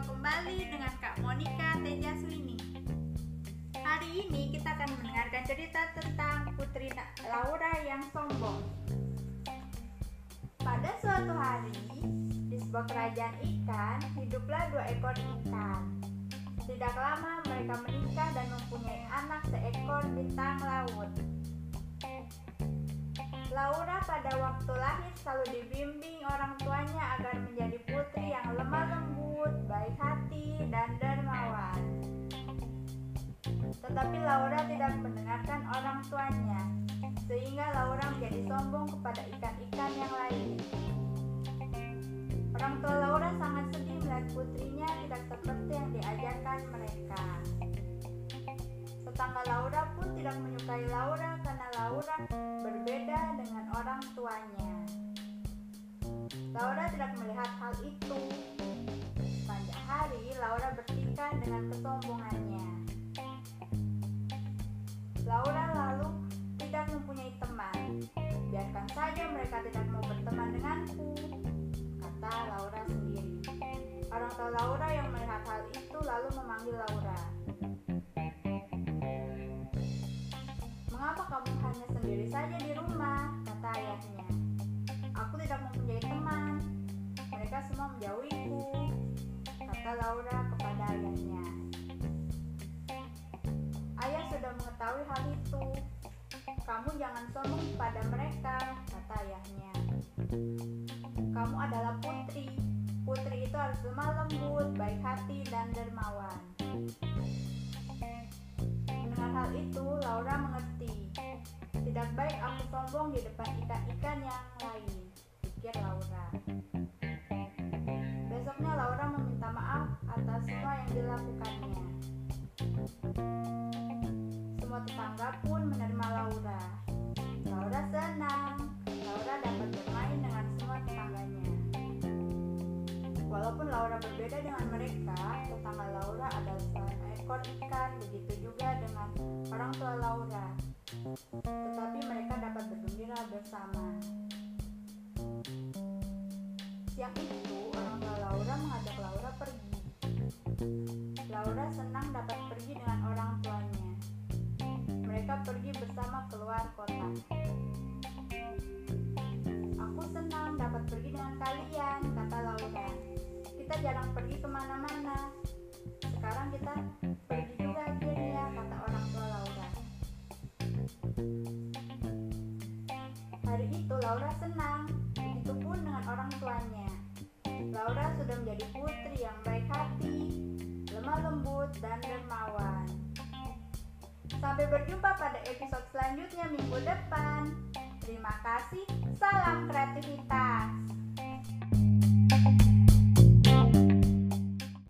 kembali dengan Kak Monica Tejaswini. Hari ini kita akan mendengarkan cerita tentang Putri Laura yang sombong. Pada suatu hari, di sebuah kerajaan ikan, hiduplah dua ekor ikan. Tidak lama mereka menikah dan mempunyai anak seekor bintang laut. Laura pada waktu lahir selalu dibimbing orang tuanya agar menjadi putri yang lemah Tetapi Laura tidak mendengarkan orang tuanya, sehingga Laura menjadi sombong kepada ikan-ikan yang lain. Orang tua Laura sangat sedih melihat putrinya tidak seperti yang diajarkan mereka. Tetangga Laura pun tidak menyukai Laura karena Laura berbeda dengan orang tuanya. Laura tidak melihat hal itu. Sepanjang hari, Laura bertikai mereka tidak mau berteman denganku, kata Laura sendiri. Orang tua Laura yang melihat hal itu lalu memanggil Laura. Mengapa kamu hanya sendiri saja di rumah? kata ayahnya. Aku tidak mempunyai teman. Mereka semua menjauhiku, kata Laura Kamu jangan sombong pada mereka, kata ayahnya. Kamu adalah putri. Putri itu harus lemah lembut, baik hati, dan dermawan. Mendengar hal itu, Laura mengerti. Tidak baik aku sombong di depan ikan-ikan yang lain, pikir Laura. Tetangga pun menerima Laura. Laura senang. Laura dapat bermain dengan semua tetangganya. Walaupun Laura berbeda dengan mereka, tetangga Laura adalah seekor ikan, begitu juga dengan orang tua Laura. Tetapi mereka dapat bergembira bersama. Siang itu, orang tua Laura mengajak Laura pergi. Laura senang dapat Mereka pergi bersama keluar kota. Aku senang dapat pergi dengan kalian, kata Laura. Kita jarang pergi ke mana-mana. Sekarang kita pergi juga akhirnya, kata orang tua Laura. Hari itu Laura senang, begitupun dengan orang tuanya. Laura sudah menjadi putri yang baik hati, lemah lembut, dan dermawan. Sampai berjumpa pada episode selanjutnya minggu depan. Terima kasih, salam kreativitas.